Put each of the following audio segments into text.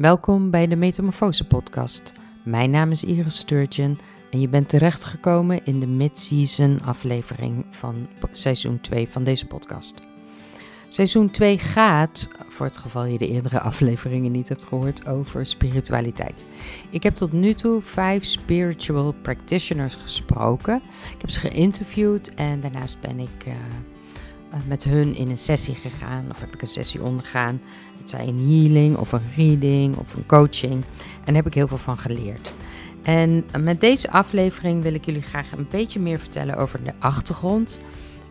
Welkom bij de Metamorfose Podcast. Mijn naam is Iris Sturgeon en je bent terechtgekomen in de mid-season aflevering van seizoen 2 van deze podcast. Seizoen 2 gaat, voor het geval je de eerdere afleveringen niet hebt gehoord, over spiritualiteit. Ik heb tot nu toe vijf spiritual practitioners gesproken. Ik heb ze geïnterviewd en daarnaast ben ik uh, met hun in een sessie gegaan, of heb ik een sessie ondergaan. Zij een healing of een reading of een coaching. En daar heb ik heel veel van geleerd. En met deze aflevering wil ik jullie graag een beetje meer vertellen over de achtergrond.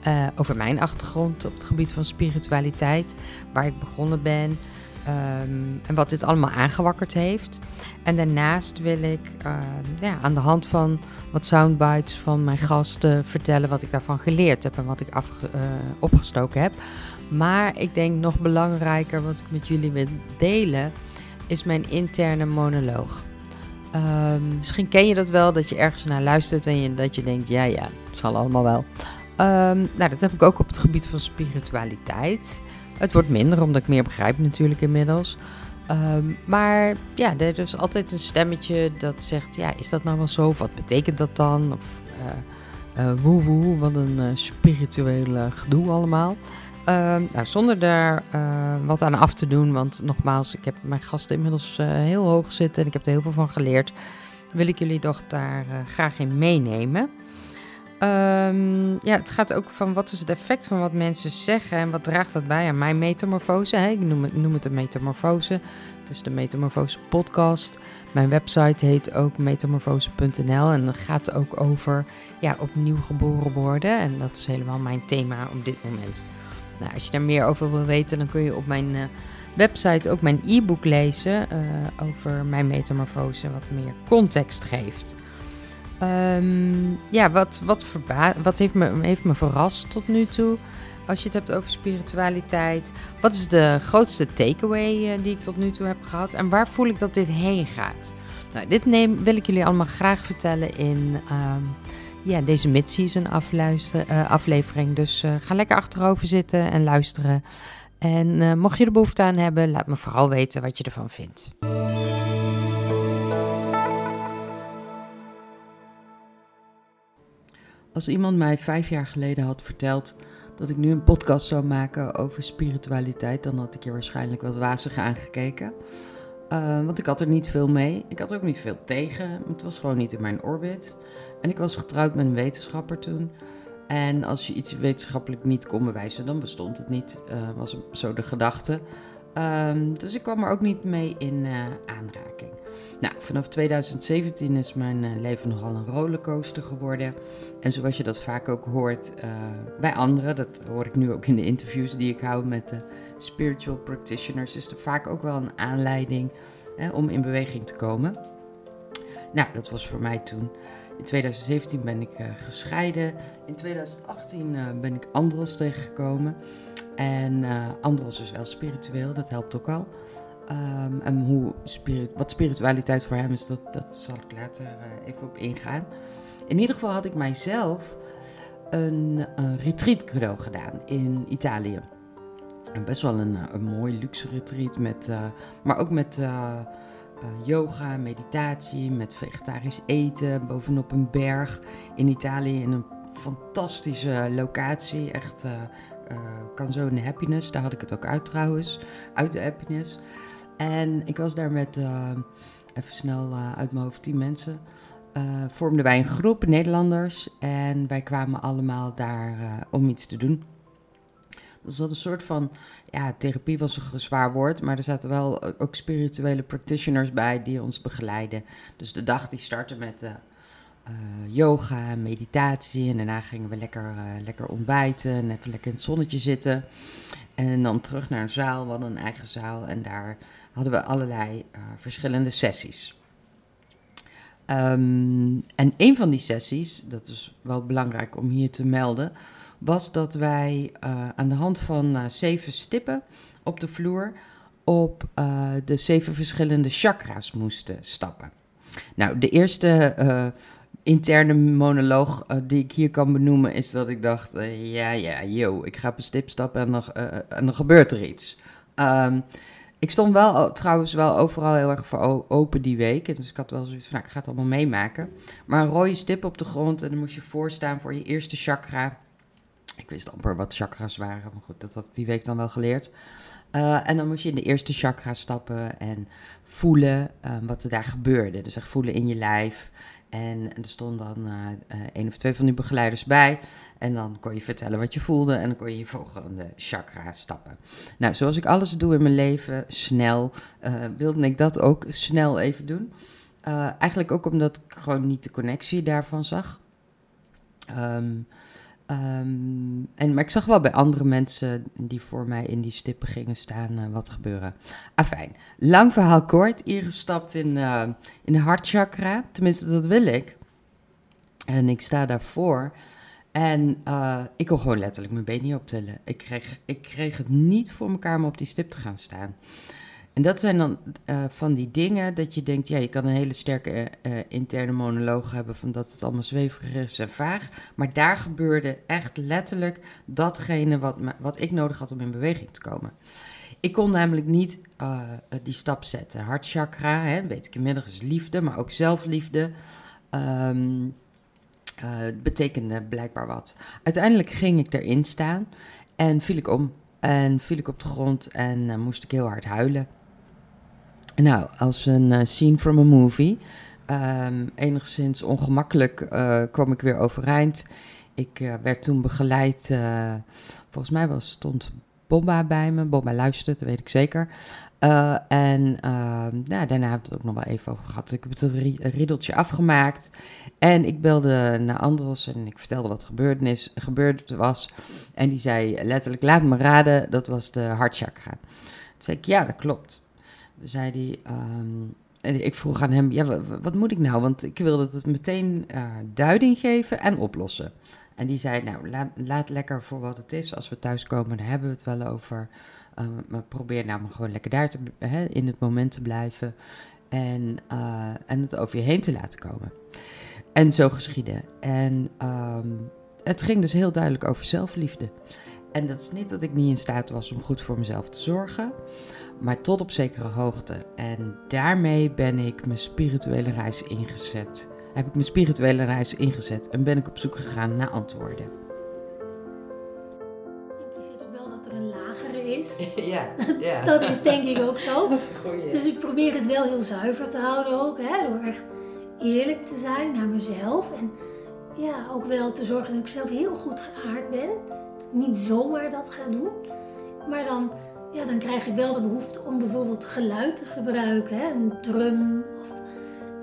Uh, over mijn achtergrond op het gebied van spiritualiteit, waar ik begonnen ben um, en wat dit allemaal aangewakkerd heeft. En daarnaast wil ik uh, ja, aan de hand van wat soundbites van mijn gasten vertellen wat ik daarvan geleerd heb en wat ik af, uh, opgestoken heb. Maar ik denk nog belangrijker wat ik met jullie wil delen, is mijn interne monoloog. Um, misschien ken je dat wel, dat je ergens naar luistert en je, dat je denkt, ja ja, het zal allemaal wel. Um, nou, dat heb ik ook op het gebied van spiritualiteit. Het wordt minder, omdat ik meer begrijp natuurlijk inmiddels. Um, maar ja, er is altijd een stemmetje dat zegt, ja, is dat nou wel zo? Wat betekent dat dan? Of uh, uh, woe woe, wat een uh, spirituele gedoe allemaal. Uh, nou, zonder daar uh, wat aan af te doen, want nogmaals, ik heb mijn gasten inmiddels uh, heel hoog zitten en ik heb er heel veel van geleerd, wil ik jullie toch daar uh, graag in meenemen. Um, ja, het gaat ook van wat is het effect van wat mensen zeggen en wat draagt dat bij aan mijn metamorfose. Hè? Ik noem het, noem het een metamorfose. Het is de Metamorfose podcast. Mijn website heet ook metamorfose.nl en dat gaat ook over ja, opnieuw geboren worden. En dat is helemaal mijn thema op dit moment. Nou, als je daar meer over wil weten, dan kun je op mijn uh, website ook mijn e-book lezen uh, over mijn metamorfose, wat meer context geeft. Um, ja, wat, wat, wat heeft, me, heeft me verrast tot nu toe? Als je het hebt over spiritualiteit. Wat is de grootste takeaway uh, die ik tot nu toe heb gehad? En waar voel ik dat dit heen gaat? Nou, dit neem, wil ik jullie allemaal graag vertellen in um, ja, deze mid-season uh, aflevering. Dus uh, ga lekker achterover zitten en luisteren. En uh, mocht je er behoefte aan hebben, laat me vooral weten wat je ervan vindt. Als iemand mij vijf jaar geleden had verteld dat ik nu een podcast zou maken over spiritualiteit, dan had ik je waarschijnlijk wat wazig aangekeken. Uh, want ik had er niet veel mee. Ik had ook niet veel tegen. Het was gewoon niet in mijn orbit. En ik was getrouwd met een wetenschapper toen. En als je iets wetenschappelijk niet kon bewijzen, dan bestond het niet. Uh, was zo de gedachte. Um, dus ik kwam er ook niet mee in uh, aanraking. Nou, vanaf 2017 is mijn uh, leven nogal een rollercoaster geworden. En zoals je dat vaak ook hoort bij anderen, dat hoor ik nu ook in de interviews die ik hou met de spiritual practitioners, is er vaak ook wel een aanleiding hè, om in beweging te komen. Nou, dat was voor mij toen. In 2017 ben ik uh, gescheiden. In 2018 ben ik Andros tegengekomen. En Andros is wel spiritueel, dat helpt ook al. Um, en hoe spirit, wat spiritualiteit voor hem is, dat, dat zal ik later even op ingaan. In ieder geval had ik mijzelf een, een retreat cadeau gedaan in Italië. Best wel een, een mooi luxe retreat, met, maar ook met yoga, meditatie, met vegetarisch eten bovenop een berg in Italië in een fantastische locatie. Echt Canzone Happiness, daar had ik het ook uit trouwens, uit de Happiness. En ik was daar met, uh, even snel uh, uit mijn hoofd, tien mensen. Uh, vormden wij een groep Nederlanders en wij kwamen allemaal daar om iets te doen. Dat was een soort van, ja, therapie was een zwaar woord, maar er zaten wel ook spirituele practitioners bij die ons begeleiden. Dus de dag die startte met uh, yoga, meditatie en daarna gingen we lekker, uh, lekker ontbijten en even lekker in het zonnetje zitten. En dan terug naar een zaal, we hadden een eigen zaal en daar hadden we allerlei verschillende sessies. Um, en een van die sessies, dat is wel belangrijk om hier te melden, was dat wij uh, aan de hand van uh, zeven stippen op de vloer op de zeven verschillende chakra's moesten stappen. Nou, de eerste interne monoloog die ik hier kan benoemen is dat ik dacht, ja, ja, yo, ik ga op een stip stappen en dan, en dan gebeurt er iets. Um, Ik stond wel trouwens wel overal heel erg voor open die week. Dus ik had wel zoiets van, nou, ik ga het allemaal meemaken. Maar een rode stip op de grond en dan moest je voorstaan voor je eerste chakra. Ik wist amper wat chakras waren, maar goed, dat had ik die week dan wel geleerd. Uh, en dan moest je in de eerste chakra stappen en voelen uh, wat er daar gebeurde. Dus echt voelen in je lijf. En, er stonden dan uh, één of twee van die begeleiders bij. En dan kon je vertellen wat je voelde en dan kon je je volgende chakra stappen. Nou, zoals ik alles doe in mijn leven, snel, wilde ik dat ook snel even doen. eigenlijk ook omdat ik gewoon niet de connectie daarvan zag. Um, Um, en, maar ik zag wel bij andere mensen die voor mij in die stippen gingen staan uh, wat gebeuren. Afijn, lang verhaal kort. Iris stapt in, uh, in de hartchakra. Tenminste, dat wil ik. En ik sta daarvoor. En uh, ik kon gewoon letterlijk mijn been niet optillen. Ik kreeg, ik kreeg het niet voor elkaar om op die stip te gaan staan. En dat zijn dan uh, van die dingen dat je denkt, ja, je kan een hele sterke uh, interne monoloog hebben van dat het allemaal zweverig is en vaag. Maar daar gebeurde echt letterlijk datgene wat, wat ik nodig had om in beweging te komen. Ik kon namelijk niet die stap zetten. Hartchakra, hè, weet ik inmiddels, liefde, maar ook zelfliefde. Um, betekende blijkbaar wat. Uiteindelijk ging ik erin staan en viel ik om. En viel ik op de grond en moest ik heel hard huilen. Nou, als een uh, scene from a movie. Um, enigszins ongemakkelijk uh, kwam ik weer overeind. Ik uh, werd toen begeleid, volgens mij was, stond Bobba bij me. Bobba luistert, dat weet ik zeker. en nou, daarna hebben we het ook nog wel even over gehad. Ik heb het riedeltje afgemaakt. En ik belde naar Andros en ik vertelde wat is, gebeurd was. En die zei letterlijk, laat me raden, dat was de hartchakra. Toen zei ik, ja, dat klopt zei hij, um, en ik vroeg aan hem, ja, wat, moet ik nou? Want ik wilde het meteen uh, duiding geven en oplossen. En die zei, nou, laat, laat, lekker voor wat het is. Als we thuiskomen, daar hebben we het wel over. Um, maar probeer nou maar gewoon lekker daar te, in het moment te blijven. En, uh, en het over je heen te laten komen. En zo geschiedde. En um, het ging dus heel duidelijk over zelfliefde. En dat is niet dat ik niet in staat was om goed voor mezelf te zorgen maar tot op zekere hoogte. En daarmee ben ik mijn spirituele reis ingezet. Heb ik mijn spirituele reis ingezet en ben ik op zoek gegaan naar antwoorden. Impliceert ook wel dat er een lagere is. ja, ja. dat is denk ik ook zo. Dat is een goeie. Dus ik probeer het wel heel zuiver te houden ook. Hè, door echt eerlijk te zijn naar mezelf. En ja, ook wel te zorgen dat ik zelf heel goed geaard ben. Dat ik niet zomaar dat ga doen. Maar dan ja, dan krijg ik wel de behoefte om bijvoorbeeld geluid te gebruiken, hè? een drum. Of,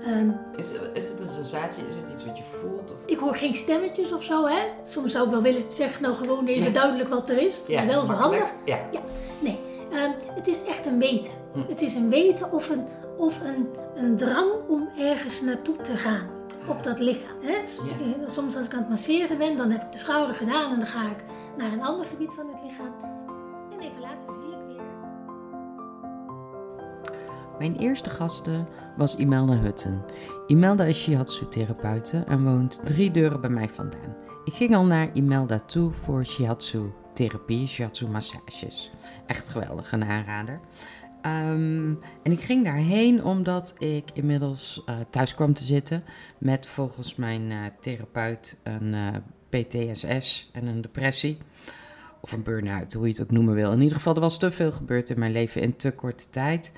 um, is, is het een sensatie? Is het iets wat je voelt? Of? Ik hoor geen stemmetjes of zo. Hè? Soms zou ik wel willen, zeg nou gewoon even duidelijk wat er is. Dat is wel zo handig. Ja. ja. Nee, um, het is echt een weten. Hm. Het is een weten of een, of een, een drang om ergens naartoe te gaan op dat lichaam. Hè? Ja. Soms als ik aan het masseren ben, dan heb ik de schouder gedaan en dan ga ik naar een ander gebied van het lichaam. En even later zie Mijn eerste gasten was Imelda Hutten. Imelda is shiatsu-therapeute en woont drie deuren bij mij vandaan. Ik ging al naar Imelda toe voor shiatsu-therapie, shiatsu-massages. Echt geweldig, een aanrader. Um, en ik ging daarheen omdat ik inmiddels uh, thuis kwam te zitten met volgens mijn uh, therapeut een uh, PTSS en een depressie. Of een burn-out, hoe je het ook noemen wil. In ieder geval, er was te veel gebeurd in mijn leven in te korte tijd.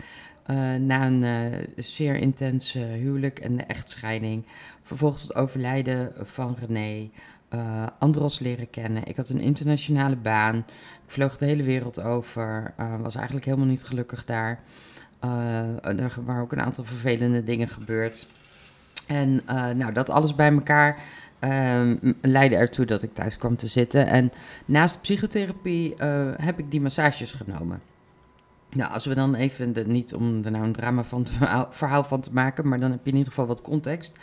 Uh, na een uh, zeer intense huwelijk en de echtscheiding. Vervolgens het overlijden van René. Uh, Andros leren kennen. Ik had een internationale baan. Ik vloog de hele wereld over. was eigenlijk helemaal niet gelukkig daar. er waren ook een aantal vervelende dingen gebeurd. En nou, dat alles bij elkaar ehm, leidde ertoe dat ik thuis kwam te zitten. En naast psychotherapie heb ik die massages genomen. Nou, als we dan even, de, niet om er nou een drama van verhaal van te maken, maar dan heb je in ieder geval wat context.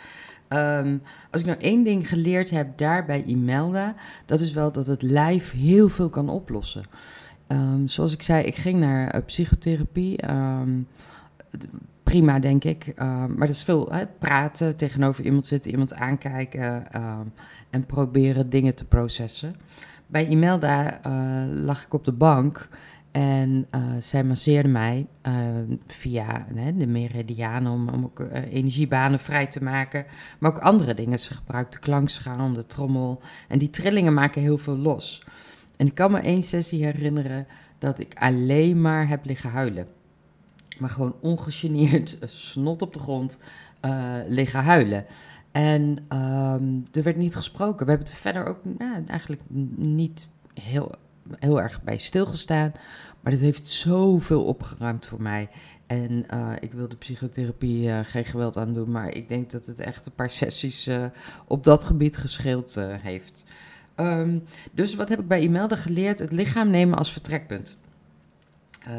Um, als ik nou één ding geleerd heb daar bij Imelda, dat is wel dat het lijf heel veel kan oplossen. Um, zoals ik zei, ik ging naar uh, psychotherapie. Um, prima, denk ik. maar dat is veel hè, praten, tegenover iemand zitten, iemand aankijken en proberen dingen te processen. Bij Imelda uh, lag ik op de bank En uh, zij masseerde mij uh, via de meridianen om, om ook uh, energiebanen vrij te maken. Maar ook andere dingen. Ze gebruikt de klankschaal, de trommel. En die trillingen maken heel veel los. En ik kan me één sessie herinneren dat ik alleen maar heb liggen huilen. Maar gewoon ongegeneerd, snot op de grond, liggen huilen. En um, er werd niet gesproken. We hebben het verder ook eigenlijk niet heel, heel erg bij stilgestaan. Maar dit heeft zoveel opgeruimd voor mij. En uh, ik wil de psychotherapie uh, geen geweld aan doen, maar ik denk dat het echt een paar sessies uh, op dat gebied gescheeld heeft. Um, dus wat heb ik bij Imelda geleerd? Het lichaam nemen als vertrekpunt.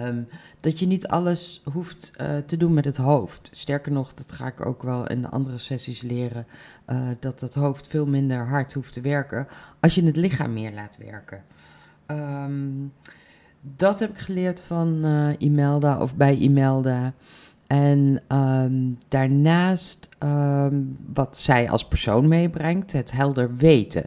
Um, dat je niet alles hoeft te doen met het hoofd. Sterker nog, dat ga ik ook wel in de andere sessies leren, dat het hoofd veel minder hard hoeft te werken als je het lichaam meer laat werken. Um, dat heb ik geleerd van uh, Imelda of bij Imelda. En um, daarnaast um, wat zij als persoon meebrengt, het helder weten.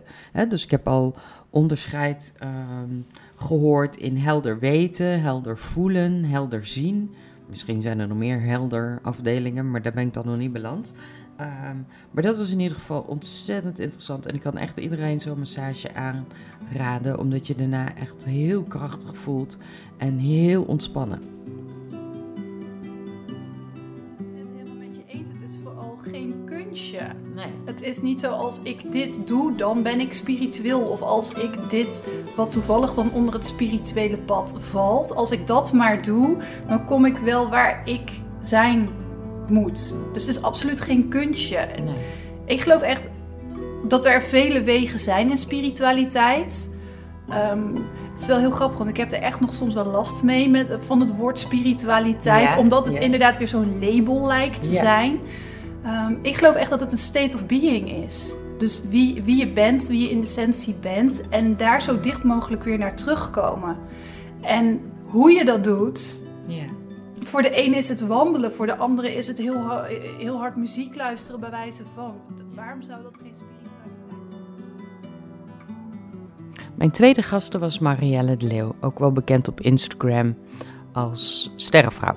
Dus ik heb al onderscheid um, gehoord in helder weten, helder voelen, helder zien. Misschien zijn er nog meer helder afdelingen, maar daar ben ik dan nog niet beland. Um, maar dat was in ieder geval ontzettend interessant. En ik kan echt iedereen zo'n massage aanraden, omdat je daarna echt heel krachtig voelt en heel ontspannen. Nee. Het is niet zo als ik dit doe, dan ben ik spiritueel. Of als ik dit, wat toevallig dan onder het spirituele pad valt, als ik dat maar doe, dan kom ik wel waar ik zijn moet. Dus het is absoluut geen kunstje. Nee. Ik geloof echt dat er vele wegen zijn in spiritualiteit. Um, het is wel heel grappig, want ik heb er echt nog soms wel last mee met, van het woord spiritualiteit. Ja, omdat het ja. inderdaad weer zo'n label lijkt te ja. zijn. Um, ik geloof echt dat het een state of being is. Dus wie, wie je bent, wie je in de essentie bent. En daar zo dicht mogelijk weer naar terugkomen. En hoe je dat doet. Voor de ene is het wandelen, voor de andere is het heel, heel hard muziek luisteren bij wijze van. Waarom zou dat geen spiritualiteit zijn? Mijn tweede gasten was Marielle de Leeuw, ook wel bekend op Instagram als Sterrenvrouw.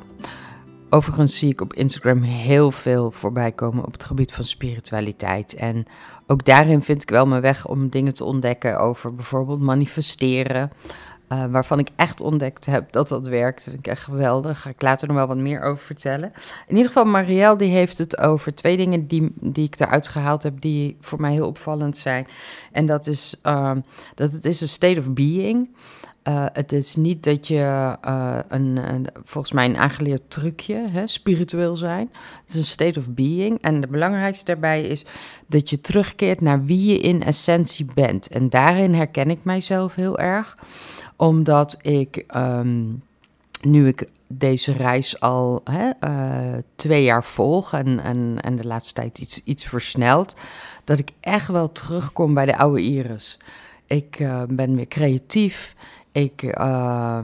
Overigens zie ik op Instagram heel veel voorbij komen op het gebied van spiritualiteit. En ook daarin vind ik wel mijn weg om dingen te ontdekken over bijvoorbeeld manifesteren. Uh, waarvan ik echt ontdekt heb dat dat werkt. Dat vind ik echt geweldig. Daar ga ik later nog wel wat meer over vertellen. In ieder geval, Marielle die heeft het over twee dingen die, die ik eruit gehaald heb, die voor mij heel opvallend zijn. En dat is uh, dat het is een state of being. Uh, het is niet dat je een, een, volgens mij een aangeleerd trucje, hè, spiritueel zijn. Het is een state of being. En de belangrijkste daarbij is dat je terugkeert naar wie je in essentie bent. En daarin herken ik mijzelf heel erg, omdat ik, um, nu ik deze reis al hè, uh, twee jaar volg en, en, en de laatste tijd iets, iets versneld, dat ik echt wel terugkom bij de oude Iris. Ik ben weer creatief. Ik, uh,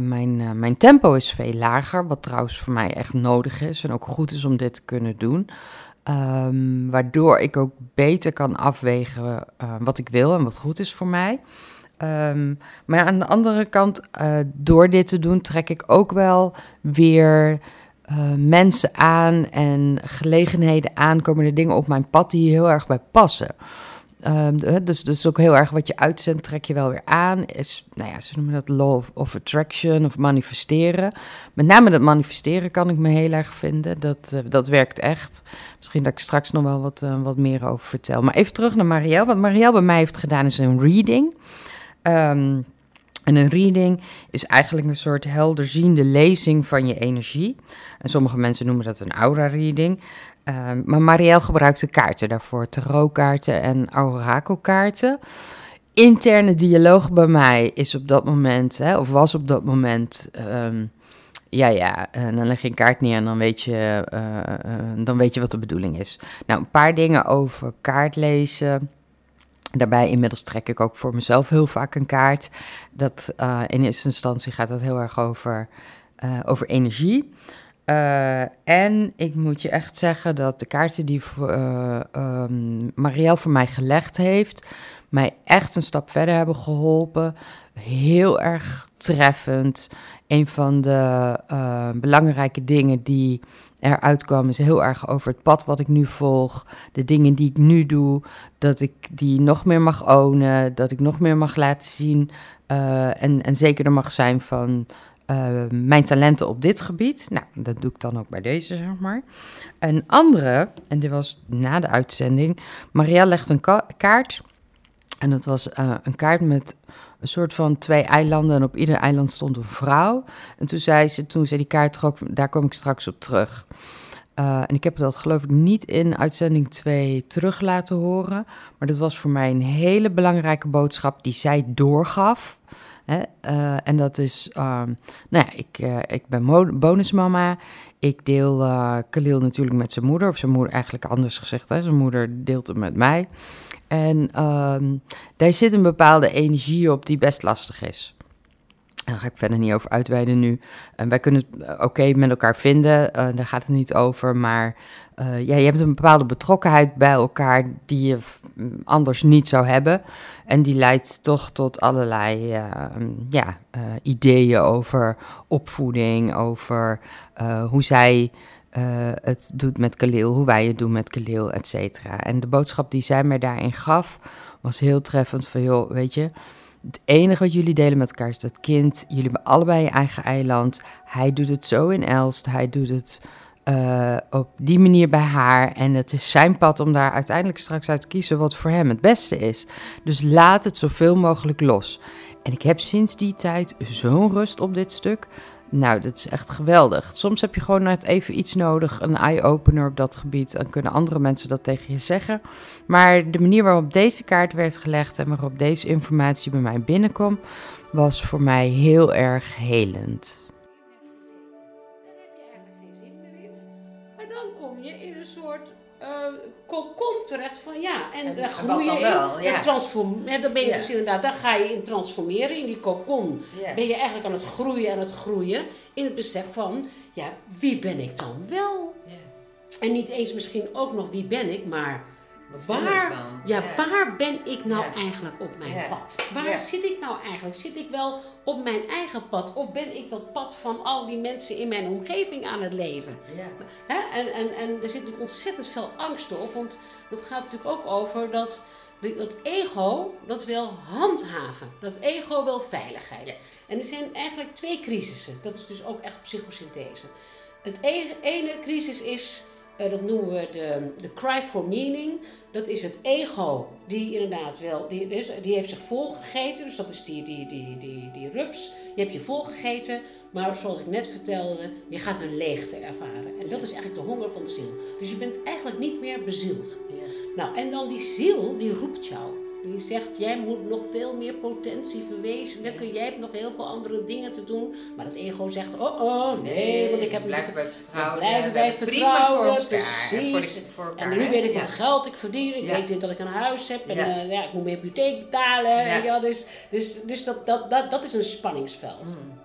mijn, uh, mijn tempo is veel lager, wat trouwens voor mij echt nodig is en ook goed is om dit te kunnen doen. Um, waardoor ik ook beter kan afwegen wat ik wil en wat goed is voor mij. Um, maar aan de andere kant, door dit te doen, trek ik ook wel weer mensen aan en gelegenheden aan, komen er dingen op mijn pad die heel erg bij passen. Um, dus, dus ook heel erg wat je uitzendt, trek je wel weer aan. Is, nou ja, ze noemen dat law of, attraction of manifesteren. Met name dat manifesteren kan ik me heel erg vinden. Dat, uh, dat werkt echt. Misschien dat ik straks nog wel wat, wat meer over vertel. Maar even terug naar Marielle. Wat Marielle bij mij heeft gedaan is een reading. Um, en een reading is eigenlijk een soort helderziende lezing van je energie. En sommige mensen noemen dat een aura-reading. Uh, maar Marielle gebruikte kaarten daarvoor, tarotkaarten en orakelkaarten. Interne dialoog bij mij is op dat moment, hè, of was op dat moment, um, ja, ja, en dan leg je een kaart neer en dan weet, je, uh, uh, dan weet je wat de bedoeling is. Nou, een paar dingen over kaartlezen. Daarbij inmiddels trek ik ook voor mezelf heel vaak een kaart. Dat uh, in eerste instantie gaat dat heel erg over, over energie. Uh, en ik moet je echt zeggen dat de kaarten die um, Marielle voor mij gelegd heeft, mij echt een stap verder hebben geholpen. Heel erg treffend. Een van de uh, belangrijke dingen die eruit kwam, is heel erg over het pad wat ik nu volg. De dingen die ik nu doe, dat ik die nog meer mag ownen, dat ik nog meer mag laten zien. Uh, en, en zeker er mag zijn van uh, mijn talenten op dit gebied. Nou, dat doe ik dan ook bij deze, zeg maar. Een andere, en dit was na de uitzending, Maria legt een kaart. En dat was een kaart met een soort van twee eilanden. En op ieder eiland stond een vrouw. En toen zei ze, toen ze die kaart trok, daar kom ik straks op terug. Uh, en ik heb dat geloof ik niet in uitzending 2 terug laten horen. Maar dat was voor mij een hele belangrijke boodschap die zij doorgaf. Uh, en dat is, um, nou ja, ik, uh, ik ben bonusmama. Ik deel uh, Khalil natuurlijk met zijn moeder. Of zijn moeder eigenlijk anders gezegd. Hè? Zijn moeder deelt het met mij. En um, daar zit een bepaalde energie op die best lastig is. Daar ga ik verder niet over uitweiden nu. En wij kunnen het oké okay met elkaar vinden, uh, daar gaat het niet over. Maar uh, ja, je hebt een bepaalde betrokkenheid bij elkaar die je anders niet zou hebben. En die leidt toch tot allerlei uh, ja, ideeën over opvoeding, over hoe zij het doet met Khalil, hoe wij het doen met Khalil, et cetera. En de boodschap die zij mij daarin gaf was heel treffend van, joh, weet je... Het enige wat jullie delen met elkaar is dat kind. Jullie hebben allebei je eigen eiland. Hij doet het zo in Elst. Hij doet het uh, op die manier bij haar. En het is zijn pad om daar uiteindelijk straks uit te kiezen wat voor hem het beste is. Dus laat het zoveel mogelijk los. En ik heb sinds die tijd zo'n rust op dit stuk. Nou, dat is echt geweldig. Soms heb je gewoon net even iets nodig, een eye-opener op dat gebied. Dan kunnen andere mensen dat tegen je zeggen. Maar de manier waarop deze kaart werd gelegd en waarop deze informatie bij mij binnenkwam, was voor mij heel erg helend. Uh, kokon terecht van ja, en, en dan groei je wel, in, ja. transform, ja, dan ben je ja. dus inderdaad, dan ga je in transformeren, in die kokon ja. ben je eigenlijk aan het groeien en het groeien, in het besef van, ja, wie ben ik dan wel? En niet eens misschien ook nog wie ben ik, maar Wat waar, dan? ja, Ja. waar ben ik nou Ja. eigenlijk op mijn Ja. pad? Waar zit ik nou eigenlijk? Zit ik wel op mijn eigen pad? Of ben ik dat pad van al die mensen in mijn omgeving aan het leven? Ja. Hè? En, en, en er zit natuurlijk ontzettend veel angst op, want het gaat natuurlijk ook over dat, dat ego dat wil handhaven. Dat ego wil veiligheid. Ja. En er zijn eigenlijk twee crisissen. Dat is dus ook echt psychosynthese. Het e- ene crisis is, eh, dat noemen we de, de cry for meaning. Dat is het ego die inderdaad wel, die, dus, die heeft zich volgegeten. Dus dat is die, die, die, die, die rups. Je hebt je volgegeten, maar zoals ik net vertelde, je gaat een leegte ervaren. En dat is eigenlijk de honger van de ziel. Dus je bent eigenlijk niet meer bezield. Ja. Nou, en dan die ziel, die roept jou. Die zegt, jij moet nog veel meer potentie verwezenlijken. Jij hebt nog heel veel andere dingen te doen. Maar het ego zegt, oh oh, nee, want ik heb blijven bij het vertrouwen. we blijven bij het vertrouwen, voor elkaar, precies. Voor, de- voor elkaar, En nu weet ik ja. hoeveel geld ik verdien. Ik Ja. weet dat ik een huis heb. En Ja. ja, ik moet mijn hypotheek betalen. Ja. Dus, dus, dus dat, dat, dat, dat is een spanningsveld. Mm.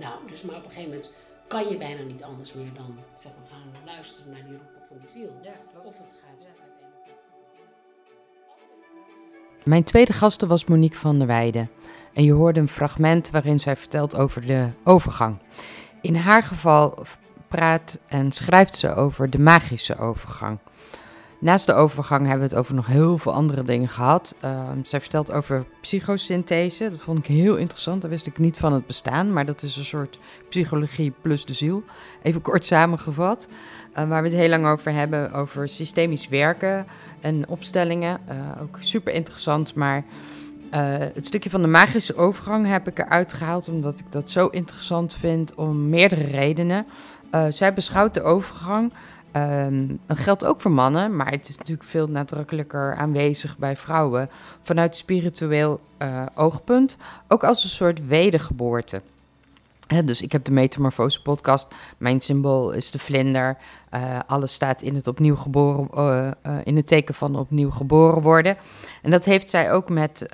Nou, dus maar op een gegeven moment kan je bijna niet anders meer dan zeg maar, gaan luisteren naar die roepen van die ziel. Ja, klopt. Of het gaat Mijn tweede gasten was Monique van der Weijden. En je hoorde een fragment waarin zij vertelt over de overgang. In haar geval praat en schrijft ze over de magische overgang. Naast de overgang hebben we het over nog heel veel andere dingen gehad. Ehm, zij vertelt over psychosynthese. Dat vond ik heel interessant. Daar wist ik niet van het bestaan. Maar dat is een soort psychologie plus de ziel. Even kort samengevat. Eh, waar we het heel lang over hebben. Over systemisch werken en opstellingen. Eh, ook super interessant. Maar eh, het stukje van de magische overgang heb ik eruit gehaald. Omdat ik dat zo interessant vind om meerdere redenen. Zij beschouwt de overgang. ehm, dat geldt ook voor mannen, maar het is natuurlijk veel nadrukkelijker aanwezig bij vrouwen. Vanuit spiritueel oogpunt. Ook als een soort wedergeboorte. Dus ik heb de Metamorfose podcast. Mijn symbool is de vlinder. Eh, alles staat in het opnieuw geboren, eh, eh, in het teken van opnieuw geboren worden. En dat heeft zij ook met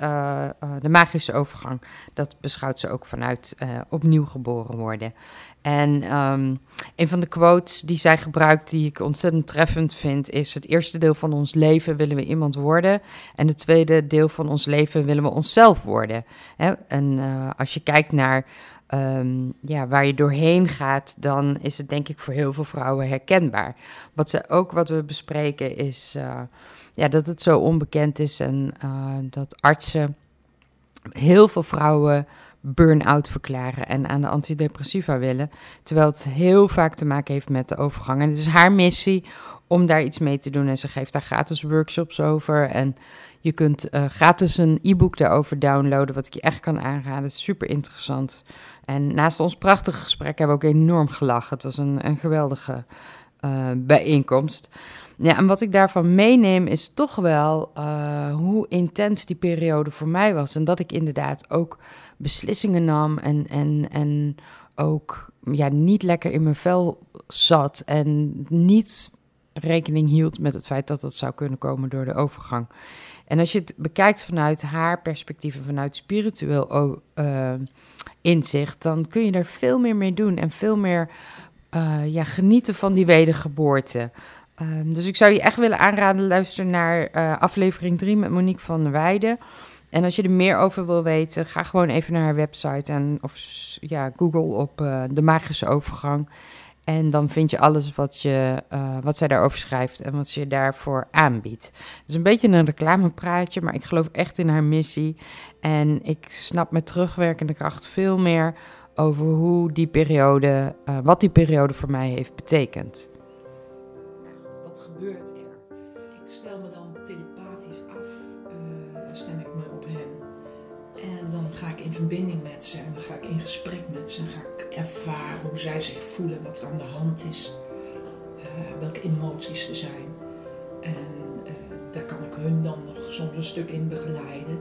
de magische overgang. Dat beschouwt ze ook vanuit opnieuw geboren worden. En ehm, een van de quotes die zij gebruikt, die ik ontzettend treffend vind, is: Het eerste deel van ons leven willen we iemand worden. En het tweede deel van ons leven willen we onszelf worden. En als je kijkt naar ehm, ja, waar je doorheen gaat, dan is het denk ik voor heel veel vrouwen herkenbaar. Wat, ze, ook wat we bespreken is uh, ja, dat het zo onbekend is en uh, dat artsen heel veel vrouwen burn-out verklaren en aan de antidepressiva willen. Terwijl het heel vaak te maken heeft met de overgang. En het is haar missie om daar iets mee te doen. En ze geeft daar gratis workshops over. En je kunt uh, gratis een e-book daarover downloaden, wat ik je echt kan aanraden. Super interessant. En naast ons prachtige gesprek hebben we ook enorm gelachen. Het was een, een geweldige uh, bijeenkomst. Ja, en wat ik daarvan meeneem is toch wel uh, hoe intens die periode voor mij was. En dat ik inderdaad ook beslissingen nam en, en, en ook ja, niet lekker in mijn vel zat. En niet rekening hield met het feit dat dat zou kunnen komen door de overgang. En als je het bekijkt vanuit haar perspectief en vanuit spiritueel uh, inzicht, dan kun je er veel meer mee doen en veel meer uh, ja, genieten van die wedergeboorte. Um, dus ik zou je echt willen aanraden, luister naar uh, aflevering 3 met Monique van der Weijden. En als je er meer over wil weten, ga gewoon even naar haar website en of ja, Google op de magische overgang. En dan vind je alles wat, je, uh, wat zij daarover schrijft en wat ze je daarvoor aanbiedt. Het is een beetje een reclamepraatje, maar ik geloof echt in haar missie. En ik snap met terugwerkende kracht veel meer over hoe die periode, uh, wat die periode voor mij heeft betekend. Wat gebeurt er? Ik stel me dan telepathisch af, uh, stem ik me op hem. En dan ga ik in verbinding met ze en dan ga ik in gesprek met ze en ga ik ervaren hoe zij zich voelen, wat er aan de hand is, uh, welke emoties er zijn. En daar kan ik hun dan nog soms een stuk in begeleiden.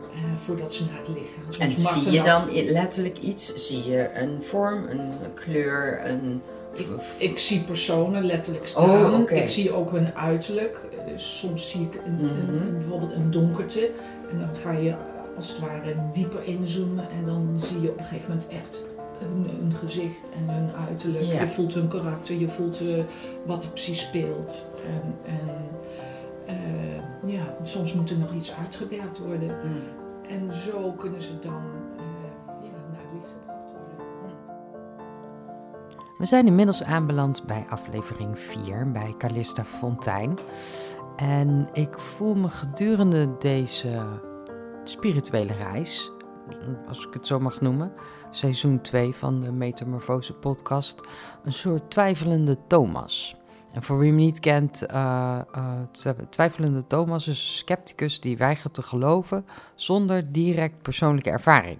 Uh, voordat ze naar het lichaam. Soms en zie je dan letterlijk iets? Zie je een vorm, een kleur, een... Ik, ik zie personen letterlijk staan. Oh, okay. Ik zie ook hun uiterlijk. Soms zie ik een, mm -hmm. een, bijvoorbeeld een donkerte. En dan ga je als het ware dieper inzoomen. En dan zie je op een gegeven moment echt hun, hun gezicht en hun uiterlijk. Ja. Je voelt hun karakter. Je voelt uh, wat er precies speelt. En, en uh, ja, soms moet er nog iets uitgewerkt worden. Mm. En zo kunnen ze dan uh, ja, naar het licht gebracht worden. We zijn inmiddels aanbeland bij aflevering 4 bij Calista Fontijn. En ik voel me gedurende deze spirituele reis, als ik het zo mag noemen, seizoen 2 van de Metamorfose podcast, een soort twijfelende Thomas. En voor wie me niet kent, uh, uh, twijfelende Thomas is een scepticus die weigert te geloven zonder direct persoonlijke ervaring.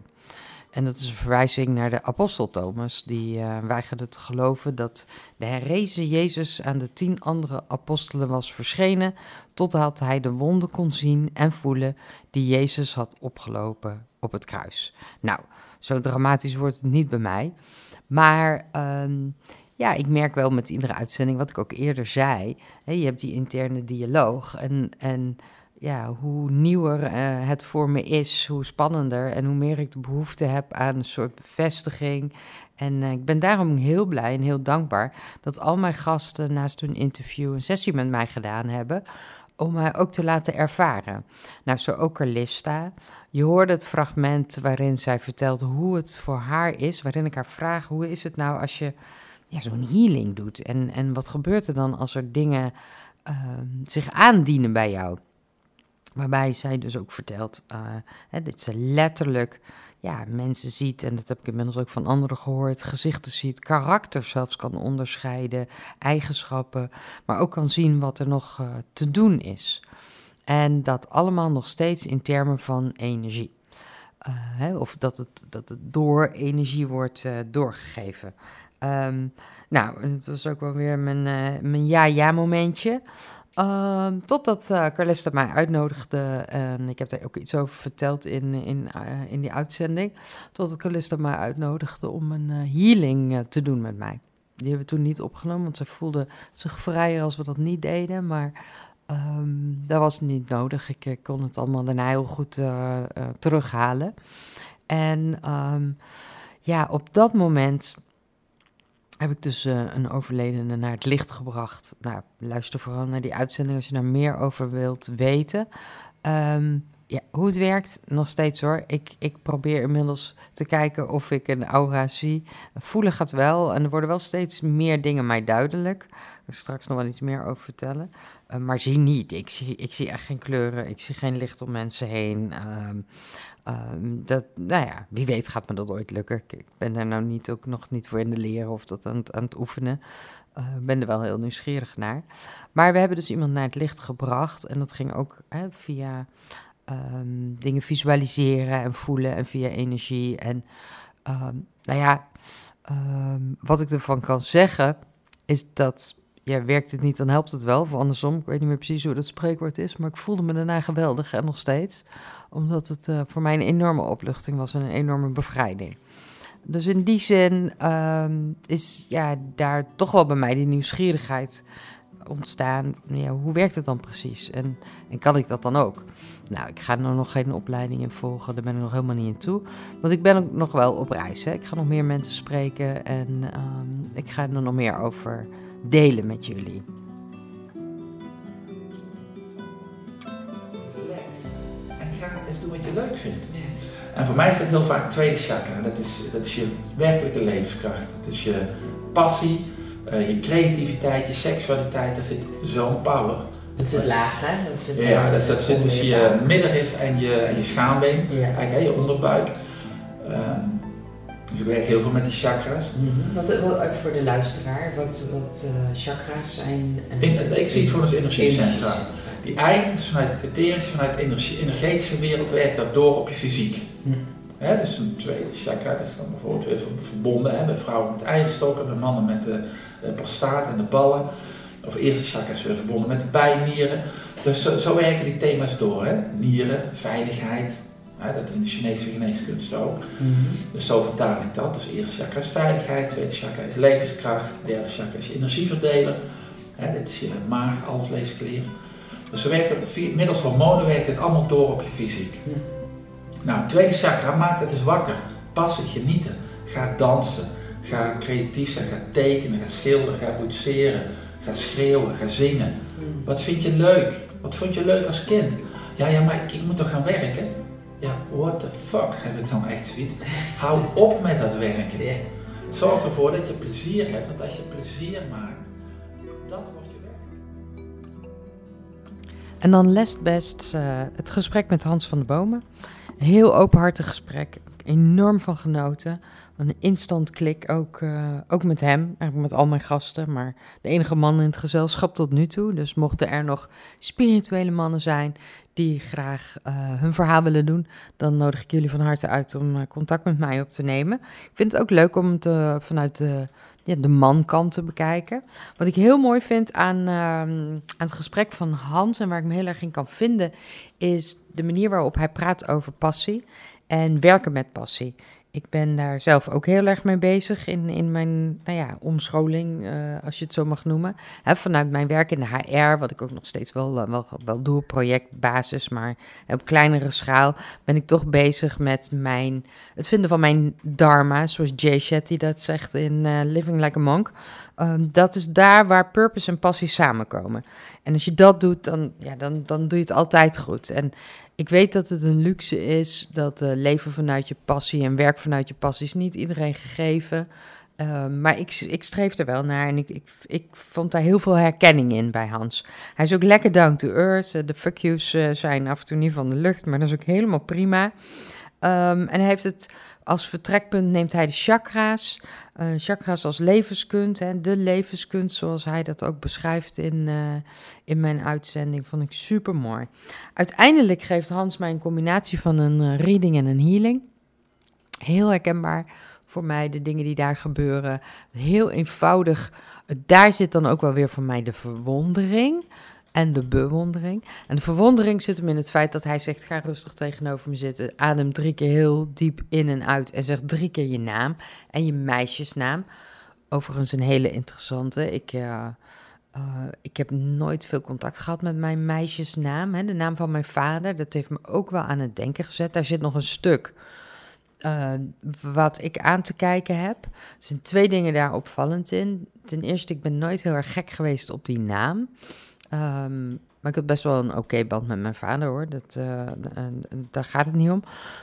En dat is een verwijzing naar de apostel Thomas, die uh, weigerde te geloven dat de herrezen Jezus aan de tien andere apostelen was verschenen, totdat hij de wonden kon zien en voelen die Jezus had opgelopen op het kruis. Nou, zo dramatisch wordt het niet bij mij, maar... Um, ja, ik merk wel met iedere uitzending, wat ik ook eerder zei, hè, je hebt die interne dialoog. En, en ja, hoe nieuwer uh, het voor me is, hoe spannender en hoe meer ik de behoefte heb aan een soort bevestiging. En uh, ik ben daarom heel blij en heel dankbaar dat al mijn gasten naast hun interview een sessie met mij gedaan hebben. Om mij ook te laten ervaren. Nou, zo ook Carlista. Je hoorde het fragment waarin zij vertelt hoe het voor haar is. Waarin ik haar vraag: hoe is het nou als je ja, zo'n healing doet. En, en wat gebeurt er dan als er dingen uh, zich aandienen bij jou? Waarbij zij dus ook vertelt hè, dat ze letterlijk ja, mensen ziet, en dat heb ik inmiddels ook van anderen gehoord, gezichten ziet, karakter zelfs kan onderscheiden, eigenschappen, maar ook kan zien wat er nog uh, te doen is. En dat allemaal nog steeds in termen van energie. Uh, hè, of dat het, dat het door energie wordt doorgegeven. Um, nou, het was ook wel weer mijn, mijn ja-ja-momentje. Um, totdat uh, mij uitnodigde, en ik heb daar ook iets over verteld in, in, uh, in die uitzending. Totdat Carlista mij uitnodigde om een healing te doen met mij. Die hebben we toen niet opgenomen, want ze voelde zich vrijer als we dat niet deden. Maar um, dat was niet nodig. Ik, kon het allemaal daarna heel goed terughalen. En ja, op dat moment heb ik dus uh, een overledene naar het licht gebracht. Nou, luister vooral naar die uitzending als je daar meer over wilt weten. Um, ja, hoe het werkt, nog steeds hoor. Ik, ik probeer inmiddels te kijken of ik een aura zie. Voelen gaat wel en er worden wel steeds meer dingen mij duidelijk. Daar straks nog wel iets meer over vertellen. Uh, maar zie niet. Ik zie, ik zie echt geen kleuren. Ik zie geen licht om mensen heen. Um, um, dat, nou ja, wie weet gaat me dat ooit lukken. Ik ben daar nou niet, ook nog niet voor in de leren of dat aan het, aan het oefenen. Ik uh, ben er wel heel nieuwsgierig naar. Maar we hebben dus iemand naar het licht gebracht. En dat ging ook hè, via um, dingen visualiseren en voelen en via energie. En um, nou ja, wat ik ervan kan zeggen is dat, ja, werkt het niet, dan helpt het wel. Of andersom, ik weet niet meer precies hoe dat spreekwoord is, maar ik voelde me daarna geweldig en nog steeds. Omdat het uh, voor mij een enorme opluchting was en een enorme bevrijding. Dus in die zin is ja, daar toch wel bij mij die nieuwsgierigheid ontstaan. Ja, hoe werkt het dan precies? En, en kan ik dat dan ook? Nou, ik ga er nog geen opleiding in volgen, daar ben ik nog helemaal niet in toe. Want ik ben ook nog wel op reis. Hè. Ik ga nog meer mensen spreken en um, ik ga er nog meer over delen met jullie. En ga eens doen wat je leuk vindt. En voor mij is dat heel vaak tweede chakra. Dat is, dat is je werkelijke levenskracht. Dat is je passie, uh, je creativiteit, je seksualiteit. Daar zit zo'n power. Dat zit laag, hè? Dat zit ja, dat, dat zit tussen je middenrif en je, en je schaambeen, ja. eigenlijk hè, je onderbuik. Um, dus ik werk heel veel met die chakras. Mm -hmm. wat, wat, voor de luisteraar, wat, wat uh, chakras zijn? In, ik zie het gewoon als energiecentra. Energie die eigenlijk vanuit het etherische, vanuit de energie, energetische wereld werkt dat door op je fysiek. Mm. He, dus een tweede chakra, dat is dan bijvoorbeeld weer verbonden hè, bij vrouwen met eierstokken, bij mannen met de, de prostaat en de ballen. Of eerste chakra is weer verbonden met de bijnieren. Dus zo, zo, werken die thema's door. Hè? Nieren, veiligheid? Dat in de Chinese geneeskunst ook. Mm -hmm. Dus zo vertaal ik dat. Dus eerste chakra is veiligheid, tweede chakra is levenskracht, derde chakra is je energieverdeler. Hè? Dit is je maag, alvleesklier. Dus werkt het, middels hormonen werkt het allemaal door op je fysiek. Mm -hmm. Nou, tweede chakra maakt het dus wakker. Passen, genieten. Ga dansen. Ga creatief zijn. Ga tekenen. Ga schilderen. Ga boetseren. Ga schreeuwen. Ga zingen. Mm. Wat vind je leuk? Wat vond je leuk als kind? Ja, ja, maar ik, ik moet toch gaan werken? Ja, what the fuck heb ik dan echt zoiets? Hou op met dat werken. Yeah. Zorg ervoor dat je plezier hebt. Want als je plezier maakt, dat wordt je werk. En dan last best uh, het gesprek met Hans van de Bomen. Heel openhartig gesprek. Enorm van genoten. Een instant klik, ook, uh, ook met hem, eigenlijk met al mijn gasten. Maar de enige man in het gezelschap tot nu toe. Dus mochten er nog spirituele mannen zijn die graag uh, hun verhaal willen doen, dan nodig ik jullie van harte uit om uh, contact met mij op te nemen. Ik vind het ook leuk om het vanuit de, ja, de mankant te bekijken. Wat ik heel mooi vind aan, aan het gesprek van Hans en waar ik me heel erg in kan vinden, is de manier waarop hij praat over passie en werken met passie. Ik ben daar zelf ook heel erg mee bezig in, in mijn nou ja, omscholing, uh, als je het zo mag noemen. Vanuit mijn werk in de HR, wat ik ook nog steeds wel, wel, wel doe, projectbasis, maar op kleinere schaal ben ik toch bezig met mijn, het vinden van mijn dharma, zoals Jay Shetty dat zegt in uh, Living Like a Monk. Um, dat is daar waar purpose en passie samenkomen. En als je dat doet, dan, ja, dan, dan doe je het altijd goed. En ik weet dat het een luxe is, dat uh, leven vanuit je passie en werk vanuit je passie is niet iedereen gegeven. Uh, maar ik, ik streef er wel naar en ik, ik, ik vond daar heel veel herkenning in bij Hans. Hij is ook lekker down to earth. Uh, de fuck yous zijn af en toe niet van de lucht, maar dat is ook helemaal prima. Um, en hij heeft het als vertrekpunt neemt hij de chakra's. Uh, chakras als levenskunst, hè, de levenskunst zoals hij dat ook beschrijft in, uh, in mijn uitzending, vond ik super mooi. Uiteindelijk geeft Hans mij een combinatie van een uh, reading en een healing. Heel herkenbaar voor mij, de dingen die daar gebeuren. Heel eenvoudig. Daar zit dan ook wel weer voor mij de verwondering en de bewondering. En de verwondering zit hem in het feit dat hij zegt: ga rustig tegenover me zitten, adem drie keer heel diep in en uit en zeg drie keer je naam en je meisjesnaam. Overigens een hele interessante. Ik, uh, uh, ik heb nooit veel contact gehad met mijn meisjesnaam, hè, de naam van mijn vader. Dat heeft me ook wel aan het denken gezet. Daar zit nog een stuk. Uh, wat ik aan te kijken heb. Er zijn twee dingen daar opvallend in. Ten eerste, ik ben nooit heel erg gek geweest op die naam. Um, Maar ik had best wel een oké band met mijn vader hoor. Dat, uh, daar gaat het niet om.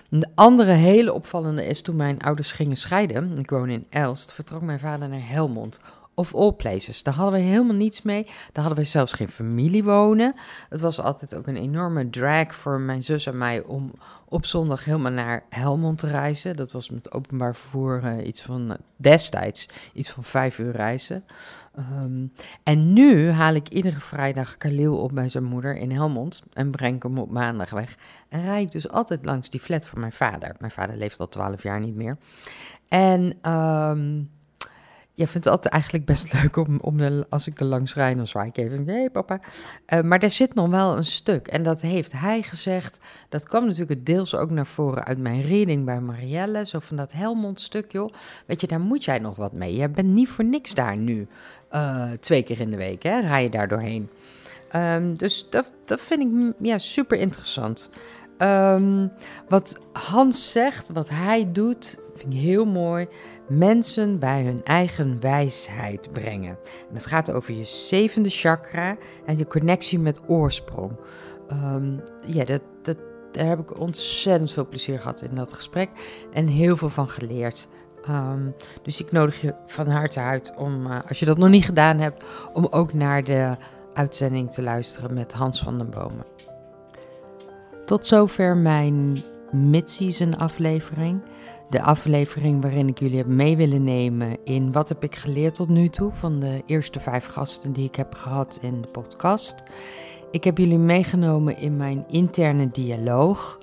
De andere hele opvallende is toen mijn ouders gingen scheiden. Ik woon in Elst. Vertrok mijn vader naar Helmond of all places. Daar hadden we helemaal niets mee. Daar hadden we zelfs geen familie wonen. Het was altijd ook een enorme drag voor mijn zus en mij om op zondag helemaal naar Helmond te reizen. Dat was met openbaar vervoer uh, iets van uh, destijds iets van vijf uur reizen. Um, en nu haal ik iedere vrijdag Khalil op bij zijn moeder in Helmond en breng hem op maandag weg. En rijd ik dus altijd langs die flat van mijn vader. Mijn vader leeft al twaalf jaar niet meer. En um, je vindt het altijd eigenlijk best leuk om, om de, als ik er langs rijd, dan zwaai ik even, nee papa. Uh, maar er zit nog wel een stuk. En dat heeft hij gezegd. Dat kwam natuurlijk deels ook naar voren uit mijn reading bij Marielle. Zo van dat Helmond stuk, joh. Weet je, daar moet jij nog wat mee. Je bent niet voor niks daar nu. Uh, twee keer in de week, hè, rij je daar doorheen. Um, dus dat, dat vind ik ja, super interessant. Um, wat Hans zegt, wat hij doet, vind heel mooi mensen bij hun eigen wijsheid brengen. En het gaat over je zevende chakra en je connectie met oorsprong. Um, ja, dat, dat, daar heb ik ontzettend veel plezier gehad in dat gesprek en heel veel van geleerd. Um, dus ik nodig je van harte uit om, uh, als je dat nog niet gedaan hebt, om ook naar de uitzending te luisteren met Hans van den Bomen. Tot zover mijn mid-season aflevering de aflevering waarin ik jullie heb mee willen nemen in wat heb ik geleerd tot nu toe van de eerste vijf gasten die ik heb gehad in de podcast. Ik heb jullie meegenomen in mijn interne dialoog.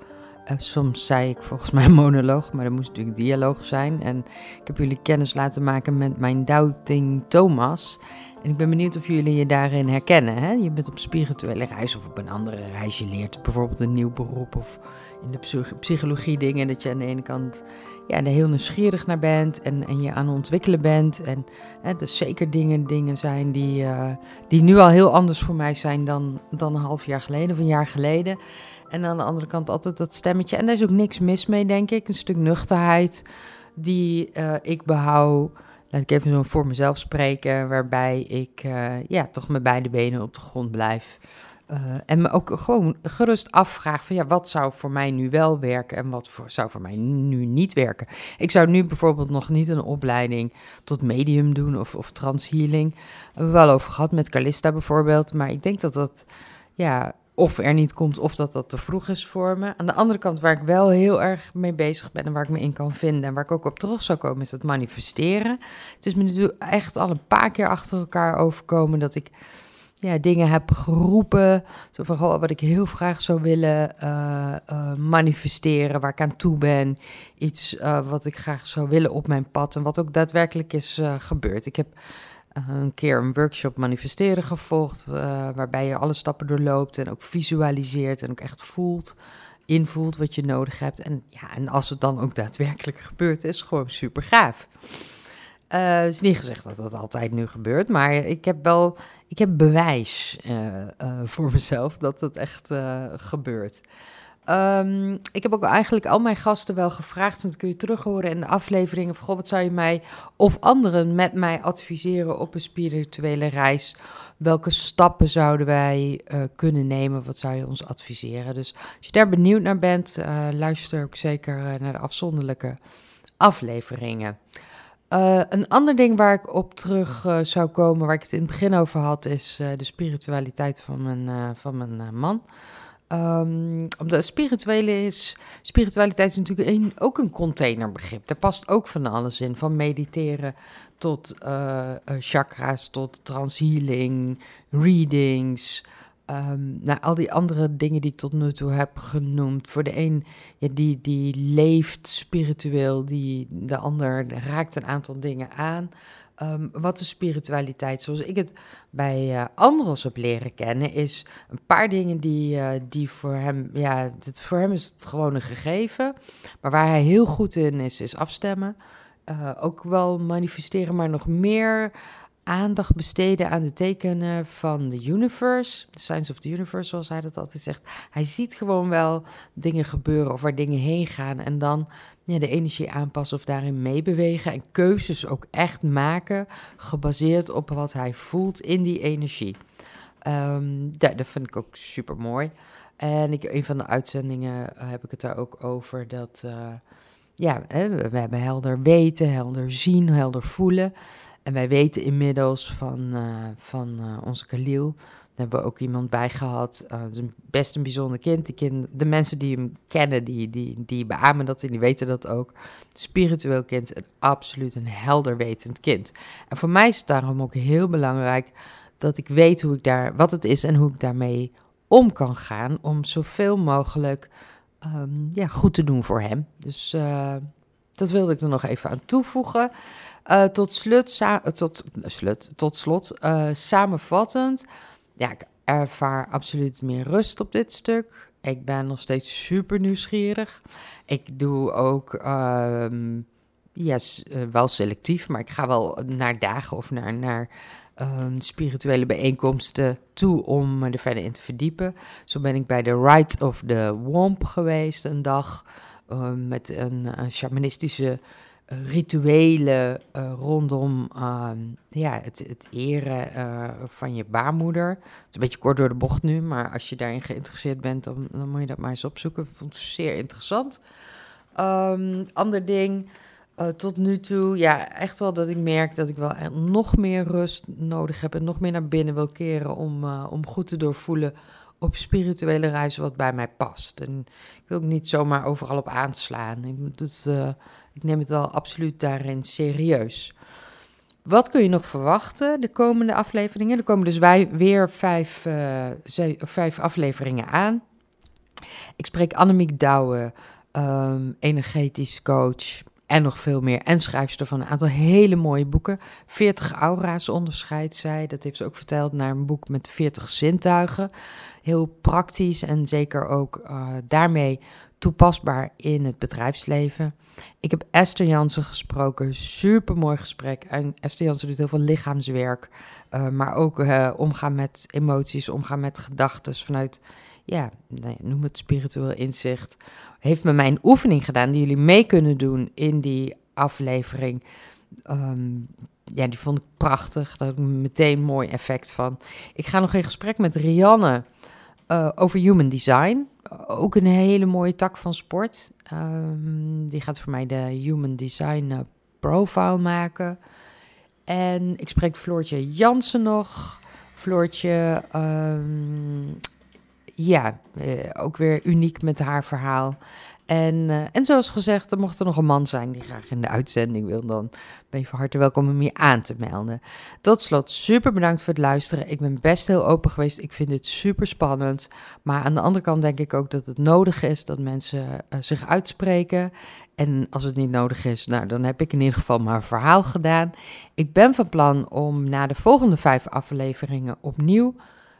Uh, soms zei ik volgens mij monoloog, maar dat moest natuurlijk dialoog zijn. En ik heb jullie kennis laten maken met mijn doubting Thomas. En ik ben benieuwd of jullie je daarin herkennen. Hè? Je bent op spirituele reis of op een andere reis. Je leert bijvoorbeeld een nieuw beroep of in de psychologie dingen. Dat je aan de ene kant ja, er heel nieuwsgierig naar bent en, en je aan het ontwikkelen bent. En hè, dus zeker dingen, dingen zijn die, uh, die nu al heel anders voor mij zijn dan, dan een half jaar geleden of een jaar geleden. En aan de andere kant altijd dat stemmetje. En daar is ook niks mis mee, denk ik. Een stuk nuchterheid die uh, ik behoud. Laat ik even zo voor mezelf spreken, waarbij ik uh, ja, toch met beide benen op de grond blijf. Uh, en me ook gewoon gerust afvraag van ja, wat zou voor mij nu wel werken en wat zou voor mij nu niet werken. Ik zou nu bijvoorbeeld nog niet een opleiding tot medium doen of, of transhealing. Daar hebben we wel over gehad met Calista bijvoorbeeld. Maar ik denk dat dat ja, of er niet komt of dat dat te vroeg is voor me. Aan de andere kant waar ik wel heel erg mee bezig ben en waar ik me in kan vinden en waar ik ook op terug zou komen is het manifesteren. Het is me natuurlijk echt al een paar keer achter elkaar overkomen dat ik ja, dingen heb geroepen. Zo van, wat ik heel graag zou willen uh, uh, manifesteren, waar ik aan toe ben. Iets uh, wat ik graag zou willen op mijn pad en wat ook daadwerkelijk is gebeurd. Ik heb een keer een workshop manifesteren gevolgd, waarbij je alle stappen doorloopt en ook visualiseert en ook echt voelt, invoelt wat je nodig hebt. En, ja, en als het dan ook daadwerkelijk gebeurt, is gewoon super gaaf. Het is niet gezegd dat dat altijd nu gebeurt, maar ik heb wel ik heb bewijs uh, uh, voor mezelf dat dat echt gebeurt. Um, ik heb ook eigenlijk al mijn gasten wel gevraagd, en dat kun je terug horen in de afleveringen. Van, wat zou je mij of anderen met mij adviseren op een spirituele reis? Welke stappen zouden wij kunnen nemen? Wat zou je ons adviseren? Dus als je daar benieuwd naar bent, luister ook zeker naar de afzonderlijke afleveringen. Uh, een ander ding waar ik op terug uh, zou komen, waar ik het in het begin over had, is uh, de spiritualiteit van mijn, van mijn man. Um, omdat spirituele is, spiritualiteit is natuurlijk ook een containerbegrip. Daar past ook van alles in, van mediteren tot chakra's, tot transhealing, readings, Um, al die andere dingen die ik tot nu toe heb genoemd. Voor de een, ja, die, die leeft spiritueel, die, de ander raakt een aantal dingen aan. Um, wat is spiritualiteit? Zoals ik het bij uh, anderen heb leren kennen, is een paar dingen die, uh, die voor hem, ja, het, voor hem is het gewoon een gegeven. Maar waar hij heel goed in is, is afstemmen. Uh, ook wel manifesteren, maar nog meer aandacht besteden aan de tekenen van de universe, de signs of the universe, zoals hij dat altijd zegt. Hij ziet gewoon wel dingen gebeuren of waar dingen heen gaan en dan ja, de energie aanpassen of daarin meebewegen en keuzes ook echt maken, gebaseerd op wat hij voelt in die energie. Ehm, dat vind ik ook super mooi. En ik, een van de uitzendingen eh, heb ik het daar ook over dat, eh, ja, we hebben helder weten, helder zien, helder voelen. En wij weten inmiddels van, eh, van eh, onze Khalil, daar hebben we ook iemand bij gehad. eh, het is een, best een bijzonder kind. De mensen die hem kennen, die, die, die beamen dat en die weten dat ook. Spiritueel kind, een absoluut een helder wetend kind. En voor mij is het daarom ook heel belangrijk dat ik weet hoe ik daar, wat het is en hoe ik daarmee om kan gaan. Om zoveel mogelijk ehm, ja, goed te doen voor hem. Dus eh, dat wilde ik er nog even aan toevoegen. Eh, tot, slut, eh, tot, eh, slut, tot slot, eh, samenvattend. Ja, ik ervaar absoluut meer rust op dit stuk. Ik ben nog steeds super nieuwsgierig. Ik doe ook, eh, wel selectief, maar ik ga wel naar dagen of naar, naar ehm, spirituele bijeenkomsten toe om me er verder in te verdiepen. Zo ben ik bij de Rite of the Womp geweest een dag ehm, met een, shamanistische eh, rituelen eh, rondom ehm, ja, het, het eren eh, van je baarmoeder. Het is een beetje kort door de bocht nu, maar als je daarin geïnteresseerd bent, dan, dan moet je dat maar eens opzoeken. Ik vond het zeer interessant. Ehm, ander ding, tot nu toe, ja, echt wel dat ik merk dat ik wel echt nog meer rust nodig heb en nog meer naar binnen wil keren om, om goed te doorvoelen op spirituele reizen wat bij mij past. En ik wil ook niet zomaar overal op aanslaan. Ik, eh, ik neem het wel absoluut daarin serieus. Wat kun je nog verwachten de komende afleveringen? Er komen dus wij weer vijf, eh, vijf afleveringen aan. Ik spreek Annemiek Douwe, ehm, energetisch coach en nog veel meer. En schrijfster van een aantal hele mooie boeken. 40 aura's onderscheidt zij. Dat heeft ze ook verteld naar een boek met 40 zintuigen. Heel praktisch en zeker ook eh, daarmee toepasbaar in het bedrijfsleven. Ik heb Esther Jansen gesproken, super mooi gesprek. En Esther Jansen doet heel veel lichaamswerk, eh, maar ook eh, omgaan met emoties, omgaan met gedachten vanuit, ja, noem het spiritueel inzicht. Heeft me mijn oefening gedaan die jullie mee kunnen doen in die aflevering. Ehm, ja, die vond ik prachtig. Had ik meteen mooi effect van. Ik ga nog in gesprek met Rianne eh, over human design. Ook een hele mooie tak van sport. Ehm, die gaat voor mij de human design eh, profile maken. En ik spreek Floortje Jansen nog. Floortje, ehm, ja, eh, ook weer uniek met haar verhaal. En, eh, en zoals gezegd, mocht er nog een man zijn die graag in de uitzending wil, dan ben je van harte welkom om je aan te melden. Tot slot, super bedankt voor het luisteren. Ik ben best heel open geweest. Ik vind dit super spannend. Maar aan de andere kant denk ik ook dat het nodig is dat mensen eh, zich uitspreken. En als het niet nodig is, nou, dan heb ik in ieder geval een verhaal gedaan. Ik ben van plan om na de volgende vijf afleveringen opnieuw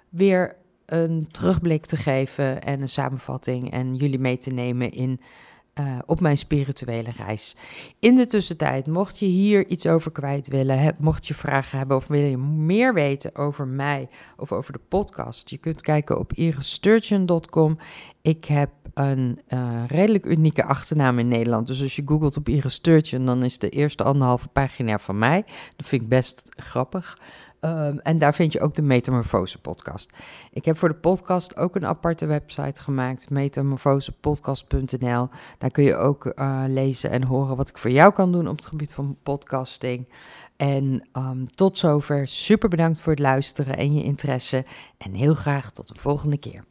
weer een terugblik te geven en een samenvatting en jullie mee te nemen in, eh, op mijn spirituele reis. In de tussentijd, mocht je hier iets over kwijt willen, mocht je vragen hebben of wil je meer weten over mij of over de podcast, je kunt kijken op iristurgeon.com. Ik heb een eh, redelijk unieke achternaam in Nederland. Dus als je googelt op Iris dan is de eerste anderhalve pagina van mij. Dat vind ik best grappig. Um, en daar vind je ook de Metamorfose podcast. Ik heb voor de podcast ook een aparte website gemaakt, metamorfosepodcast.nl. Daar kun je ook uh, lezen en horen wat ik voor jou kan doen op het gebied van podcasting. En um, tot zover. Super bedankt voor het luisteren en je interesse. En heel graag tot de volgende keer.